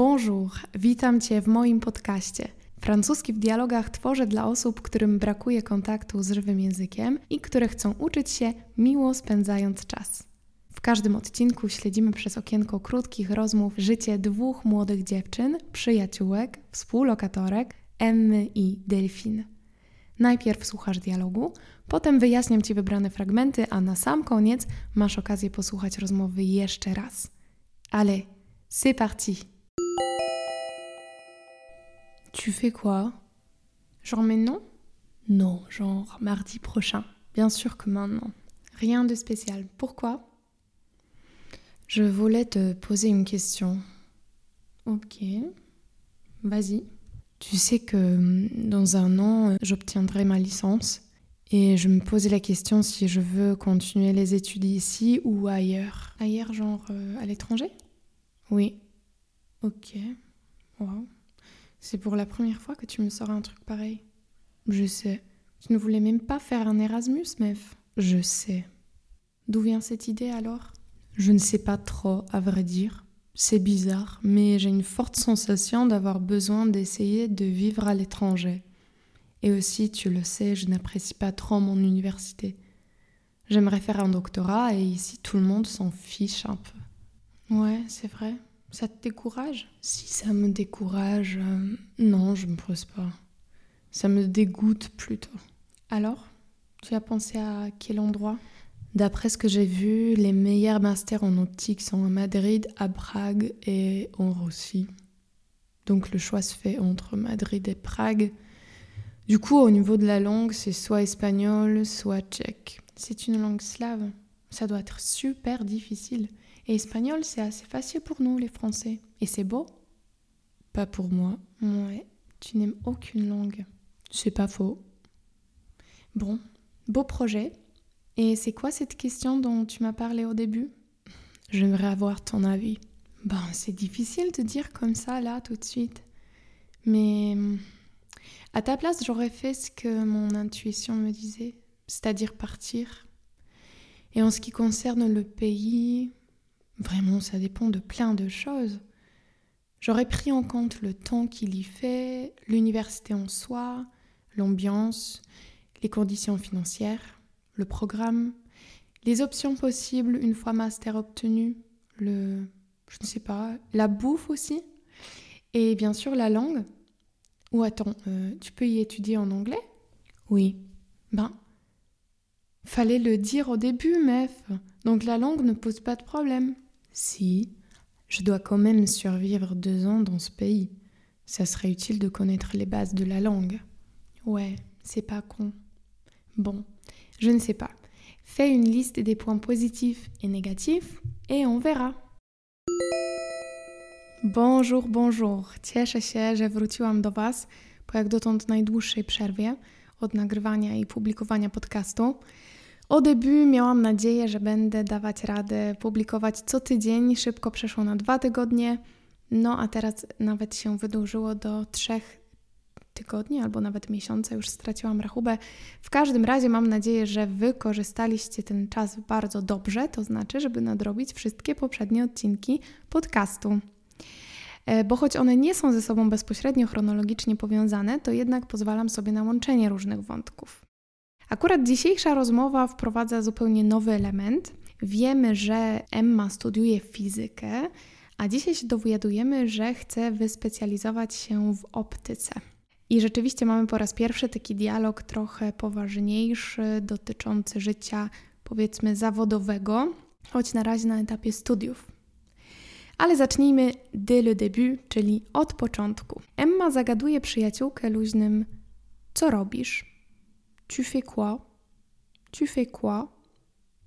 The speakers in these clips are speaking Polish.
Bonjour, witam Cię w moim podcaście. Francuski w dialogach tworzę dla osób, którym brakuje kontaktu z żywym językiem i które chcą uczyć się miło spędzając czas. W każdym odcinku śledzimy przez okienko krótkich rozmów życie dwóch młodych dziewczyn, przyjaciółek, współlokatorek, Emmy i Delfin. Najpierw słuchasz dialogu, potem wyjaśniam Ci wybrane fragmenty, a na sam koniec masz okazję posłuchać rozmowy jeszcze raz. Allez, c'est parti! Tu fais quoi? Genre maintenant Non, genre mardi prochain. Bien sûr que maintenant. Rien de spécial. Pourquoi? Je voulais te poser une question. Ok. Vas-y. Tu sais que mm, dans un an, j'obtiendrai ma licence et je me posais la question si je veux continuer les études ici ou ailleurs. Ailleurs, genre euh, à l'étranger? Oui. Ok. Wow. C'est pour la première fois que tu me sors un truc pareil. Je sais. Tu ne voulais même pas faire un Erasmus, meuf. Je sais. D'où vient cette idée alors? Je ne sais pas trop, à vrai dire. C'est bizarre, mais j'ai une forte sensation d'avoir besoin d'essayer de vivre à l'étranger. Et aussi, tu le sais, je n'apprécie pas trop mon université. J'aimerais faire un doctorat et ici tout le monde s'en fiche un peu. Ouais, c'est vrai. Ça te décourage? Si ça me décourage, euh, non, je me pose pas. Ça me dégoûte plutôt. Alors, tu as pensé à quel endroit? D'après ce que j'ai vu, les meilleurs masters en optique sont à Madrid, à Prague et en Russie. Donc le choix se fait entre Madrid et Prague. Du coup, au niveau de la langue, c'est soit espagnol, soit tchèque. C'est une langue slave. Ça doit être super difficile. Et espagnol, c'est assez facile pour nous, les Français. Et c'est beau Pas pour moi. Ouais, tu n'aimes aucune langue. C'est pas faux. Bon, beau projet. Et c'est quoi cette question dont tu m'as parlé au début? J'aimerais avoir ton avis. Ben, c'est difficile de dire comme ça, là, tout de suite. Mais à ta place, j'aurais fait ce que mon intuition me disait, c'est-à-dire partir. Et en ce qui concerne le pays, vraiment, ça dépend de plein de choses. J'aurais pris en compte le temps qu'il y fait, l'université en soi, l'ambiance, les conditions financières, le programme, les options possibles une fois master obtenu, le, je ne sais pas, la bouffe aussi, et bien sûr la langue. Ou attends, euh, tu peux y étudier en anglais? Oui. Ben, fallait le dire au début, meuf. Donc la langue ne pose pas de problème. Si, je dois quand même survivre deux ans dans ce pays. Ça serait utile de connaître les bases de la langue. Ouais, c'est pas con. Bon, je ne sais pas. Fais une liste des points positifs et négatifs et on verra. Bonjour, bonjour. Cieszę się, że wróciłam do Was po jak dotąd najdłuższej przerwie od nagrywania i publikowania podcastu. Au début miałam nadzieję, że będę dawać radę publikować co tydzień, szybko przeszło na dwa tygodnie, no a teraz nawet się wydłużyło do trzech tygodni albo nawet miesiąca, już straciłam rachubę. W każdym razie mam nadzieję, że wykorzystaliście ten czas bardzo dobrze, to znaczy, żeby nadrobić wszystkie poprzednie odcinki podcastu. E, bo choć one nie są ze sobą bezpośrednio chronologicznie powiązane, to jednak pozwalam sobie na łączenie różnych wątków. Akurat dzisiejsza rozmowa wprowadza zupełnie nowy element. Wiemy, że Emma studiuje fizykę, a dzisiaj się dowiadujemy, że chce wyspecjalizować się w optyce. I rzeczywiście mamy po raz pierwszy taki dialog trochę poważniejszy, dotyczący życia, powiedzmy, zawodowego, choć na razie na etapie studiów. Ale zacznijmy dès le début, czyli od początku. Emma zagaduje przyjaciółkę luźnym: Co robisz? Tu fais quoi? Tu fais quoi?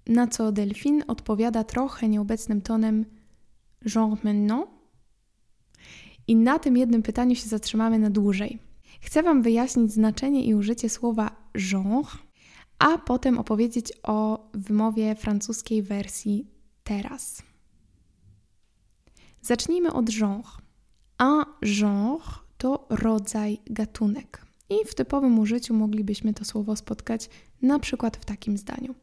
Na co Delfin odpowiada trochę nieobecnym tonem genre maintenant? I na tym jednym pytaniu się zatrzymamy na dłużej. Chcę Wam wyjaśnić znaczenie i użycie słowa genre, a potem opowiedzieć o wymowie francuskiej wersji teraz. Zacznijmy od genre. Un genre to rodzaj, gatunek. I w typowym użyciu moglibyśmy to słowo spotkać na przykład w takim zdaniu.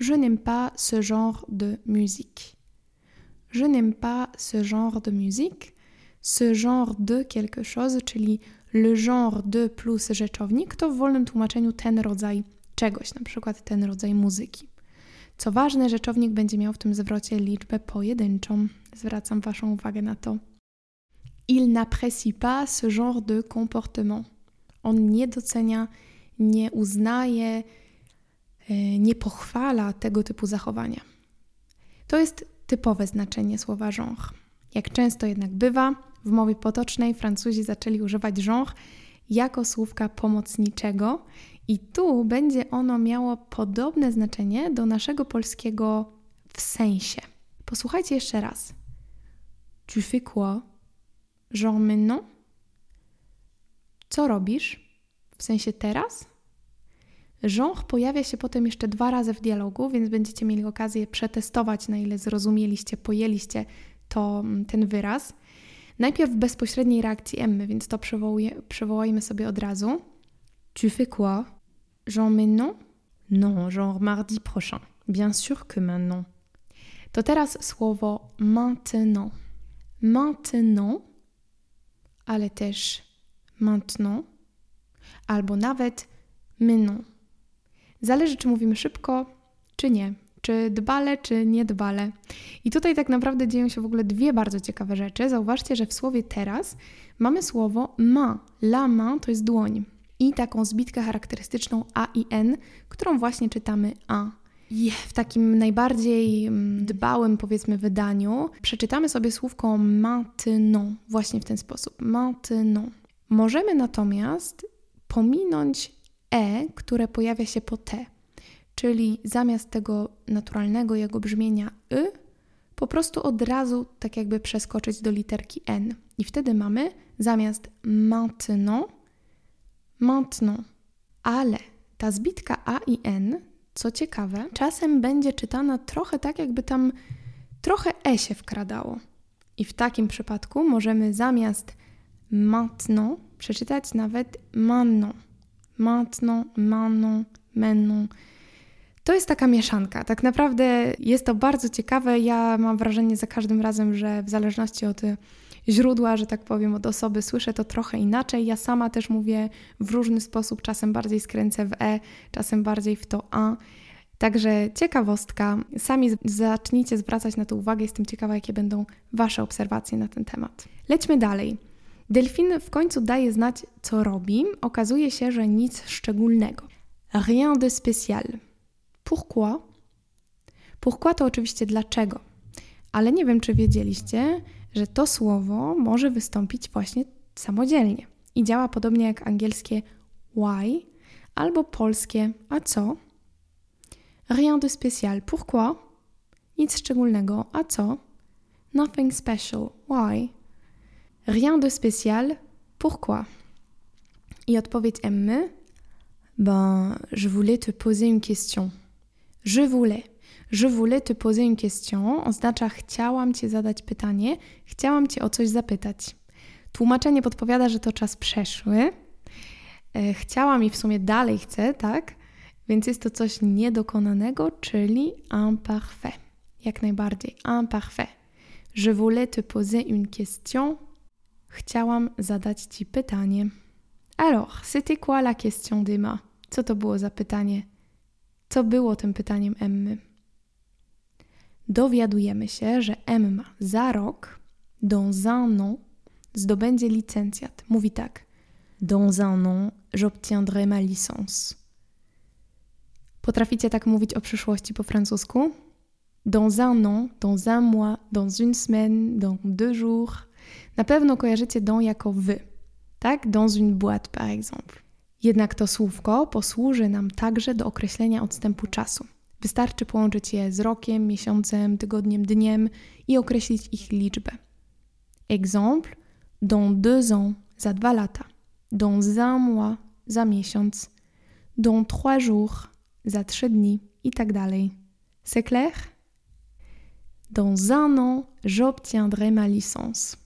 Je n'aime pas ce genre de musique. Je n'aime pas ce genre de musique. ce genre de quelque chose, czyli le genre de plus rzeczownik, to w wolnym tłumaczeniu ten rodzaj czegoś, na przykład ten rodzaj muzyki. Co ważne, rzeczownik będzie miał w tym zwrocie liczbę pojedynczą. Zwracam Waszą uwagę na to. Il n'apprécie pas ce genre de comportement. On nie docenia, nie uznaje, e, nie pochwala tego typu zachowania. To jest typowe znaczenie słowa genre. Jak często jednak bywa, w mowie potocznej Francuzi zaczęli używać genre jako słówka pomocniczego i tu będzie ono miało podobne znaczenie do naszego polskiego w sensie. Posłuchajcie jeszcze raz. Tu fais quoi? Genre maintenant? Co robisz? W sensie teraz? Genre pojawia się potem jeszcze dwa razy w dialogu, więc będziecie mieli okazję przetestować, na ile zrozumieliście, pojęliście to, ten wyraz. Najpierw w bezpośredniej reakcji Emmy, więc to przywołajmy sobie od razu. Tu fais quoi? Genre maintenant? Non, genre mardi prochain. Bien sûr que maintenant. To teraz słowo maintenant. Maintenant, ale też maintenant, albo nawet maintenant. Zależy, czy mówimy szybko, czy nie. Czy dbale, czy niedbale. I tutaj tak naprawdę dzieją się w ogóle dwie bardzo ciekawe rzeczy. Zauważcie, że w słowie teraz mamy słowo ma. La main to jest dłoń. I taką zbitkę charakterystyczną a i n, którą właśnie czytamy a. I w takim najbardziej mm, dbałym, powiedzmy, wydaniu przeczytamy sobie słówko maintenant właśnie w ten sposób. Maintenant. Możemy natomiast pominąć e, które pojawia się po t, czyli zamiast tego naturalnego jego brzmienia y, po prostu od razu tak jakby przeskoczyć do literki n. I wtedy mamy zamiast maintenant, maintenant. Ale ta zbitka a i n, co ciekawe, czasem będzie czytana trochę tak, jakby tam trochę e się wkradało. I w takim przypadku możemy zamiast maintenant przeczytać nawet maintenant maintenant, maintenant, maintenant. To jest taka mieszanka. Tak naprawdę jest to bardzo ciekawe. Ja mam wrażenie za każdym razem, że w zależności od źródła, że tak powiem, od osoby, słyszę to trochę inaczej. Ja sama też mówię w różny sposób, czasem bardziej skręcę w E, czasem bardziej w to A. Także ciekawostka. Sami zacznijcie zwracać na to uwagę. Jestem ciekawa, jakie będą Wasze obserwacje na ten temat. Lećmy dalej. Delfin w końcu daje znać, co robi. Okazuje się, że nic szczególnego. Rien de spécial. Pourquoi? Pourquoi to oczywiście dlaczego. Ale nie wiem, czy wiedzieliście, że to słowo może wystąpić właśnie samodzielnie. I działa podobnie jak angielskie why albo polskie a co? Rien de spécial. Pourquoi? Nic szczególnego. A co? Nothing special. Why? Rien de spécial. Pourquoi I odpowiedź Emmy. Ben, je voulais te poser une question. Je voulais. Je voulais te poser une question oznacza chciałam Cię zadać pytanie, chciałam Cię o coś zapytać. Tłumaczenie podpowiada, że to czas przeszły. E, chciałam i w sumie dalej chcę, tak? Więc jest to coś niedokonanego, czyli imparfait. Jak najbardziej, imparfait. Je voulais te poser une question Chciałam zadać Ci pytanie. Alors, c'était quoi la question d'Emma? Co to było za pytanie? Co było tym pytaniem Emmy? Dowiadujemy się, że Emma za rok, dans un an, zdobędzie licencjat. Mówi tak: Dans un an, j'obtiendrai ma licence. Potraficie tak mówić o przyszłości po francusku? Dans un an, dans un mois, dans une semaine, dans deux jours, na pewno kojarzycie dom jako wy, tak? Dans une boîte, par exemple. Jednak to słówko posłuży nam także do określenia odstępu czasu. Wystarczy połączyć je z rokiem, miesiącem, tygodniem, dniem i określić ich liczbę. Exemple, dans deux ans, za dwa lata. Dans un mois, za miesiąc. Dans trois jours, za trzy dni i tak dalej. C'est clair? Dans un an, j'obtiendrai ma licence.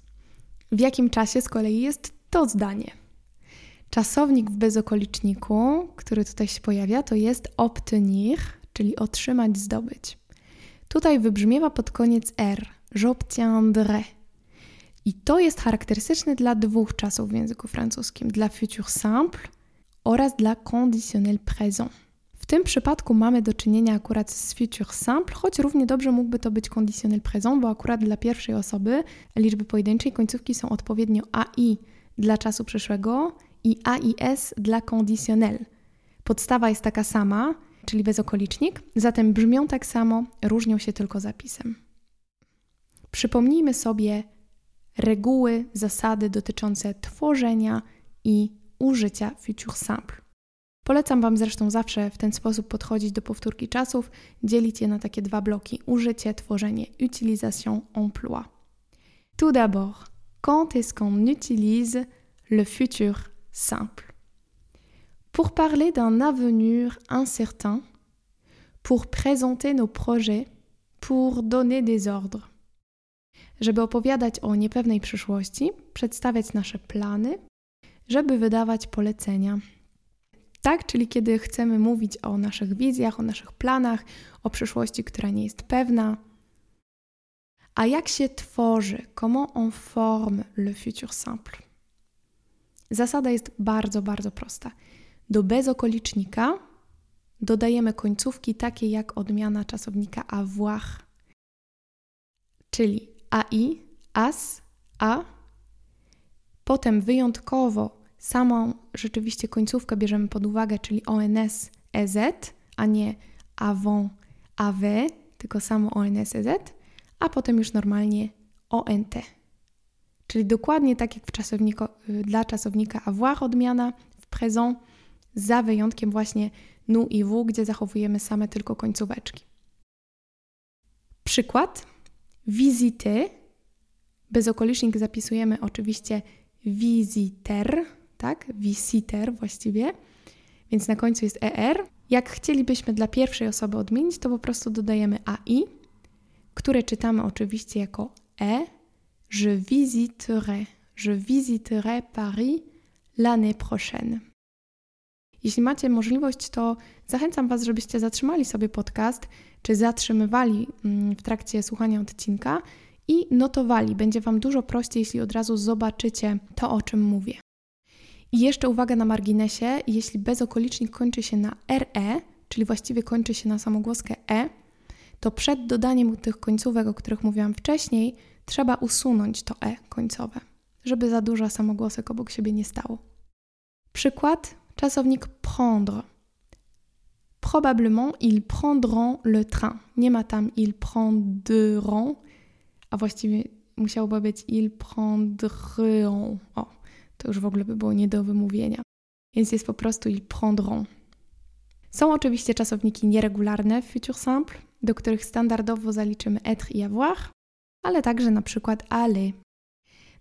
W jakim czasie z kolei jest to zdanie? Czasownik w bezokoliczniku, który tutaj się pojawia, to jest obtenir, czyli otrzymać, zdobyć. Tutaj wybrzmiewa pod koniec R, j'obtiendrai. I to jest charakterystyczne dla dwóch czasów w języku francuskim: dla futur simple oraz dla conditionnel présent. W tym przypadku mamy do czynienia akurat z future simple, choć równie dobrze mógłby to być conditionnel présent, bo akurat dla pierwszej osoby liczby pojedynczej końcówki są odpowiednio AI dla czasu przyszłego i AIS dla conditionnel. Podstawa jest taka sama, czyli bezokolicznik, zatem brzmią tak samo, różnią się tylko zapisem. Przypomnijmy sobie reguły, zasady dotyczące tworzenia i użycia future simple. Polecam Wam zresztą zawsze w ten sposób podchodzić do powtórki czasów, dzielić je na takie dwa bloki: użycie, tworzenie, utilisation, emploi. Tout d'abord, quand est-ce qu'on utilise le futur simple Pour parler d'un avenir incertain, pour présenter nos projets, pour donner des ordres. Żeby opowiadać o niepewnej przyszłości, przedstawiać nasze plany, żeby wydawać polecenia, tak? Czyli kiedy chcemy mówić o naszych wizjach, o naszych planach, o przyszłości, która nie jest pewna. A jak się tworzy? Comment on forme le futur simple? Zasada jest bardzo, bardzo prosta. Do bezokolicznika dodajemy końcówki takie jak odmiana czasownika avoir, czyli ai, as, a. Potem wyjątkowo samą rzeczywiście końcówkę bierzemy pod uwagę, czyli ONS EZ, a nie avant AW, tylko samo ONS EZ, a potem już normalnie ONT. Czyli dokładnie tak jak czasowniku, dla czasownika avoir odmiana w présent, za wyjątkiem właśnie nu i w, gdzie zachowujemy same tylko końcóweczki. Przykład. Visiter. Bezokolicznik zapisujemy oczywiście visiter, tak? Visiter właściwie, więc na końcu jest ER. Jak chcielibyśmy dla pierwszej osoby odmienić, to po prostu dodajemy AI, które czytamy oczywiście jako E. Je visiterai, je visiterai Paris l'année prochaine. Jeśli macie możliwość, to zachęcam Was, żebyście zatrzymali sobie podcast, czy zatrzymywali mm, w trakcie słuchania odcinka i notowali. Będzie Wam dużo prościej, jeśli od razu zobaczycie to, o czym mówię. I jeszcze uwaga na marginesie, jeśli bezokolicznik kończy się na RE, czyli właściwie kończy się na samogłoskę E, to przed dodaniem tych końcówek, o których mówiłam wcześniej, trzeba usunąć to E końcowe, żeby za dużo samogłosek obok siebie nie stało. Przykład, czasownik prendre. Probablement ils prendront le train. Nie ma tam ils prendront, a właściwie musiałoby być ils prendront. O, to już w ogóle by było nie do wymówienia. Więc jest po prostu ils prendront. Są oczywiście czasowniki nieregularne w futur simple, do których standardowo zaliczymy être i avoir, ale także na przykład aller.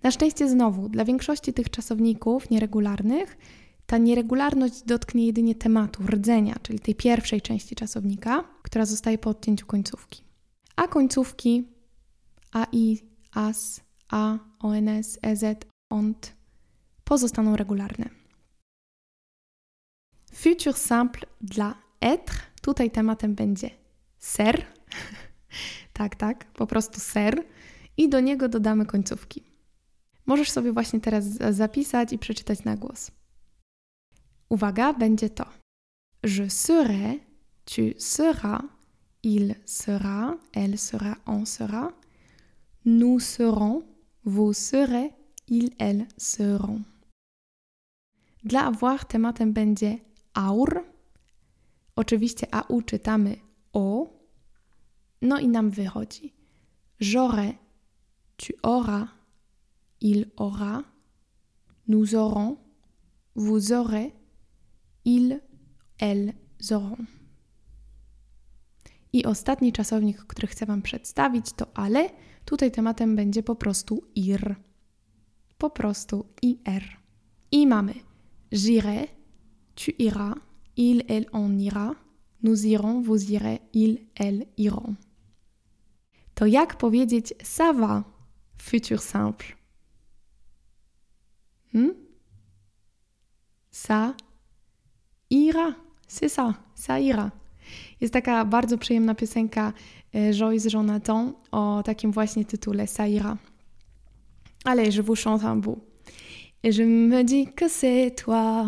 Na szczęście znowu, dla większości tych czasowników nieregularnych ta nieregularność dotknie jedynie tematu, rdzenia, czyli tej pierwszej części czasownika, która zostaje po odcięciu końcówki. A końcówki AI, AS, A, ONS, EZ, ONT pozostaną regularne. Futur simple dla être. Tutaj tematem będzie ser. tak, tak, po prostu ser. I do niego dodamy końcówki. Możesz sobie właśnie teraz zapisać i przeczytać na głos. Uwaga, będzie to. Je serai, tu seras, il sera, elle sera, on sera, nous serons, vous serez, ils, elles seront. Dla avoir tematem będzie aur. Oczywiście AU czytamy O. No i nam wychodzi. J'aurai, tu auras, il aura, nous aurons, vous aurez, ils, elles auront. I ostatni czasownik, który chcę Wam przedstawić, to ale. Tutaj tematem będzie po prostu ir. Po prostu ir. I mamy J'irai, tu iras, il, elle, on ira, nous irons, vous irez, il, elle iront. To jak powiedzieć ça va futur simple? Hmm? Ça ira, c'est ça, ça ira. Jest taka bardzo przyjemna piosenka e, Joyce Jonathan o takim właśnie tytule Ça ira. Allez, je vous chante un bout. Et je me dis que c'est toi.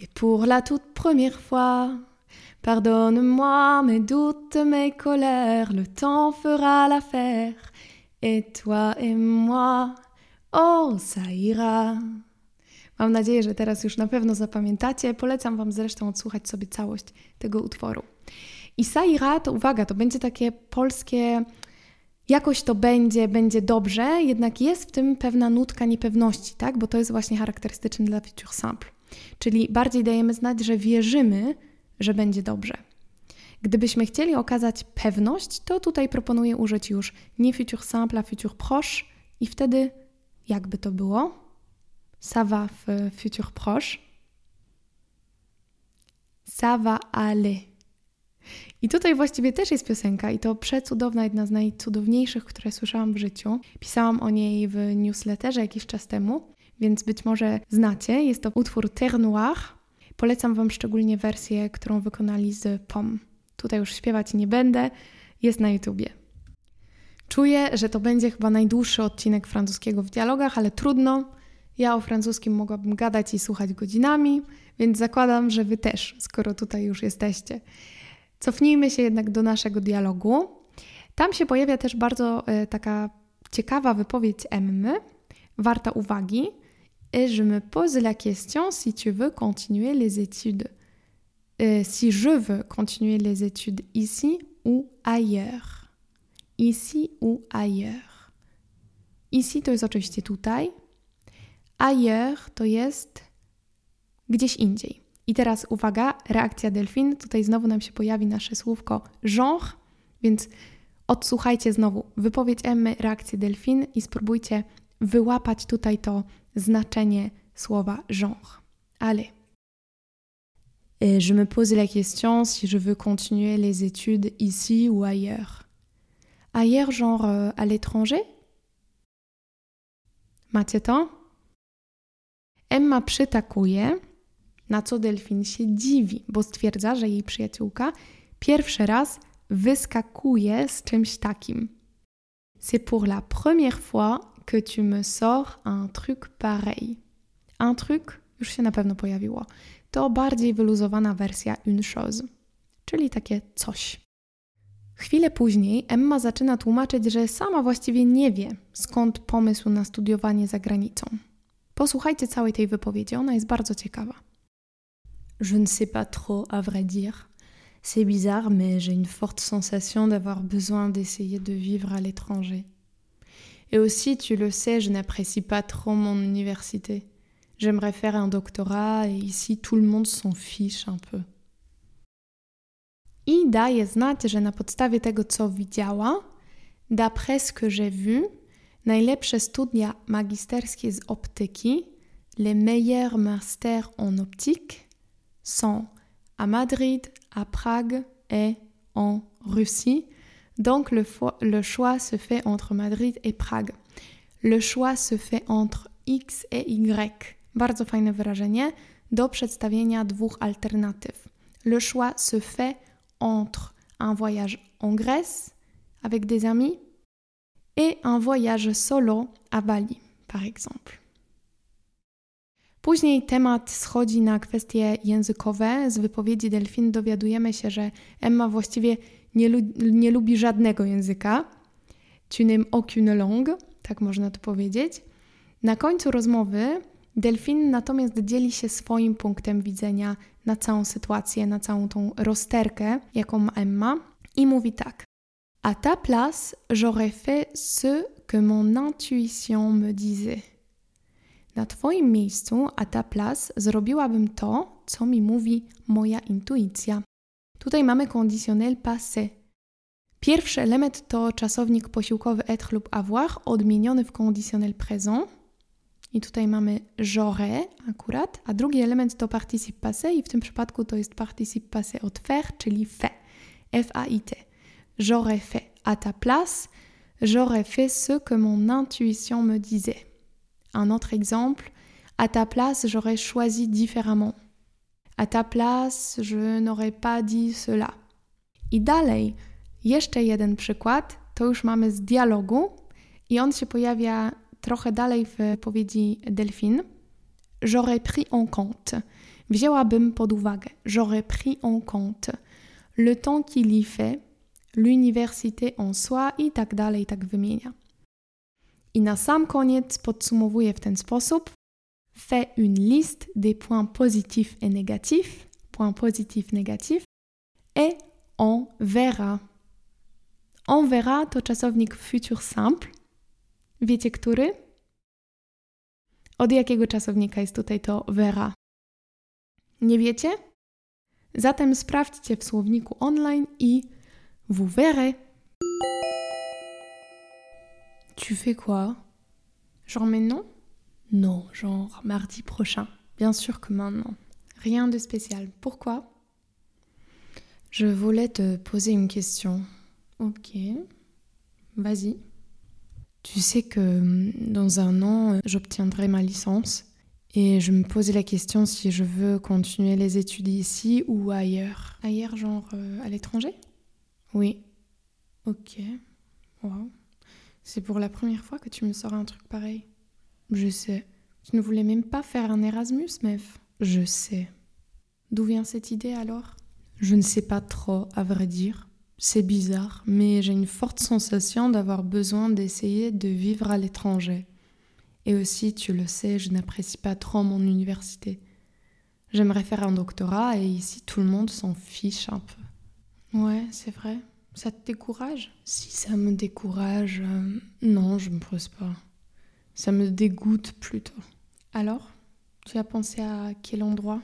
Et pour la toute première fois, pardonne-moi mes doutes, mes colères, le temps fera l'affaire. Et toi et moi, oh, ça ira. Mam nadzieję, że teraz już na pewno zapamiętacie. Polecam Wam zresztą odsłuchać sobie całość tego utworu. I Saira to uwaga, to będzie takie polskie jakoś to będzie, będzie dobrze, jednak jest w tym pewna nutka niepewności, tak? Bo to jest właśnie charakterystyczne dla future simple. Czyli bardziej dajemy znać, że wierzymy, że będzie dobrze. Gdybyśmy chcieli okazać pewność, to tutaj proponuję użyć już nie future simple, a future proche i wtedy jakby to było? Ça va w future proche. Ça va aller. I tutaj właściwie też jest piosenka i to przecudowna, jedna z najcudowniejszych, które słyszałam w życiu. Pisałam o niej w newsletterze jakiś czas temu, więc być może znacie. Jest to utwór Terre Noire. Polecam Wam szczególnie wersję, którą wykonali z POM. Tutaj już śpiewać nie będę, jest na YouTubie. Czuję, że to będzie chyba najdłuższy odcinek francuskiego w dialogach, ale trudno. Ja o francuskim mogłabym gadać i słuchać godzinami, więc zakładam, że Wy też, skoro tutaj już jesteście. Cofnijmy się jednak do naszego dialogu. Tam się pojawia też bardzo e, taka ciekawa wypowiedź Emmy, warta uwagi. Et je me pose la question si tu veux continuer les études. Euh, si je veux continuer les études ici ou ailleurs. Ici ou ailleurs. Ici to jest oczywiście tutaj. Ailleurs to jest gdzieś indziej. I teraz uwaga, reakcja delfin. Tutaj znowu nam się pojawi nasze słówko genre, więc odsłuchajcie znowu wypowiedź Emmy, reakcję delfin i spróbujcie wyłapać tutaj to znaczenie słowa genre. Allez. Et je me pose la question si je veux continuer les études ici ou ailleurs. Ailleurs, genre euh, à l'étranger Macie to? Emma przytakuje, na co delfin się dziwi, bo stwierdza, że jej przyjaciółka pierwszy raz wyskakuje z czymś takim. C'est pour la première fois que tu me sors un truc pareil. Un truc już się na pewno pojawiło. To bardziej wyluzowana wersja une chose, czyli takie coś. Chwilę później Emma zaczyna tłumaczyć, że sama właściwie nie wie, skąd pomysł na studiowanie za granicą. Posłuchajcie całej tej wypowiedzi, ona jest bardzo ciekawa. Je ne sais pas trop, à vrai dire. C'est bizarre, mais j'ai une forte sensation d'avoir besoin d'essayer de vivre à l'étranger. Et aussi, tu le sais, je n'apprécie pas trop mon université. J'aimerais faire un doctorat et ici tout le monde s'en fiche un peu. I daje znać, że na podstawie tego, co widziała, d'après ce que j'ai vu, najlepsze studia magisterskie z optyki, les meilleurs masters en optique, sont à Madrid, à Prague et en Russie. Donc le, choix se fait entre Madrid et Prague. Le choix se fait entre X et Y. Bardzo fajne wyrażenie do przedstawienia dwóch alternatyw. Le choix se fait entre un voyage en Grèce avec des amis et un voyage solo à Bali, par exemple. Później temat schodzi na kwestie językowe. Z wypowiedzi Delfin dowiadujemy się, że Emma właściwie nie, lu nie lubi żadnego języka. Tu n'aimes aucune langue, tak można to powiedzieć. Na końcu rozmowy Delfin natomiast dzieli się swoim punktem widzenia na całą sytuację, na całą tą rozterkę, jaką ma Emma, i mówi tak. À ta place, j'aurais fait ce que mon intuition me disait. Na Twoim miejscu, a ta place, zrobiłabym to, co mi mówi moja intuicja. Tutaj mamy conditionnel passé. Pierwszy element to czasownik posiłkowy être lub avoir, odmieniony w conditionnel présent. I tutaj mamy j'aurais akurat, a drugi element to participe passé i w tym przypadku to jest participe passé od faire, czyli fait. F-A-I-T. J'aurais fait à ta place, j'aurais fait ce que mon intuition me disait. Un autre exemple, à ta place, j'aurais choisi différemment. À ta place, je n'aurais pas dit cela. I dalej, jeszcze jeden przykład, to już mamy z dialogu i on się pojawia trochę dalej w powiedzi Delphine. J'aurais pris en compte. Wzięłabym pod uwagę. J'aurais pris en compte. Le temps qu'il y fait, l'université en soi i tak dalej, tak wymienia. I na sam koniec podsumowuje w ten sposób. Fais une liste des points positifs et négatifs, points positifs, négatifs, et on verra. On verra to czasownik futur simple. Wiecie który? Od jakiego czasownika jest tutaj to verra? Nie wiecie? Zatem sprawdźcie w słowniku online i vous verrez. Tu fais quoi? Genre maintenant? Non, genre mardi prochain. Bien sûr que maintenant. Rien de spécial. Pourquoi? Je voulais te poser une question. Ok. Vas-y. Tu sais que hum, dans un an, j'obtiendrai ma licence et je me posais la question si je veux continuer les études ici ou ailleurs. Ailleurs, genre euh, à l'étranger? Oui. Ok. Wow. C'est pour la première fois que tu me sors un truc pareil. Je sais. Tu ne voulais même pas faire un Erasmus, meuf. Je sais. D'où vient cette idée alors? Je ne sais pas trop, à vrai dire. C'est bizarre, mais j'ai une forte sensation d'avoir besoin d'essayer de vivre à l'étranger. Et aussi, tu le sais, je n'apprécie pas trop mon université. J'aimerais faire un doctorat et ici tout le monde s'en fiche un peu. Ouais, c'est vrai. Ça te décourage? Si ça me décourage, euh, non, je me pose pas. Ça me dégoûte plutôt. Alors, tu as pensé à quel endroit?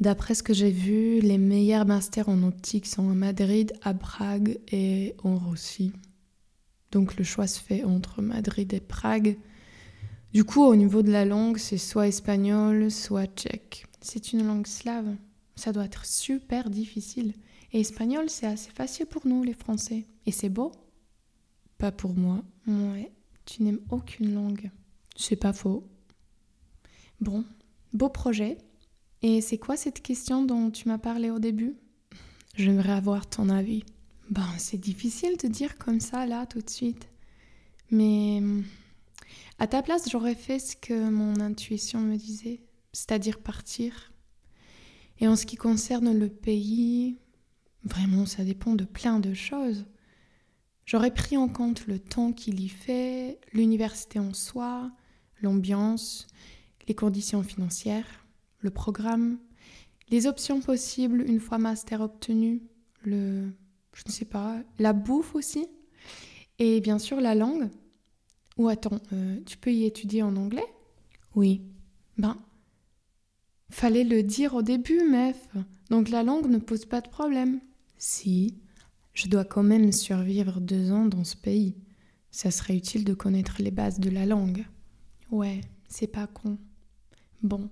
D'après ce que j'ai vu, les meilleurs masters en optique sont à Madrid, à Prague et en Russie. Donc le choix se fait entre Madrid et Prague. Du coup, au niveau de la langue, c'est soit espagnol, soit tchèque. C'est une langue slave. Ça doit être super difficile. Et espagnol, c'est assez facile pour nous, les Français. Et c'est beau? Pas pour moi. Ouais, tu n'aimes aucune langue. C'est pas faux. Bon, beau projet. Et c'est quoi cette question dont tu m'as parlé au début? J'aimerais avoir ton avis. Ben, c'est difficile de dire comme ça, là, tout de suite. Mais à ta place, j'aurais fait ce que mon intuition me disait, c'est-à-dire partir. Et en ce qui concerne le pays, vraiment, ça dépend de plein de choses. J'aurais pris en compte le temps qu'il y fait, l'université en soi, l'ambiance, les conditions financières le programme, les options possibles une fois master obtenu, le, je ne sais pas, la bouffe aussi, et bien sûr la langue. Ou attends, euh, tu peux y étudier en anglais? Oui. Ben, fallait le dire au début, meuf. Donc la langue ne pose pas de problème. Si, je dois quand même survivre deux ans dans ce pays. Ça serait utile de connaître les bases de la langue. Ouais, c'est pas con. Bon,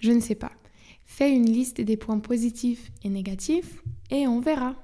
je ne sais pas. Fais une liste des points positifs et négatifs et on verra.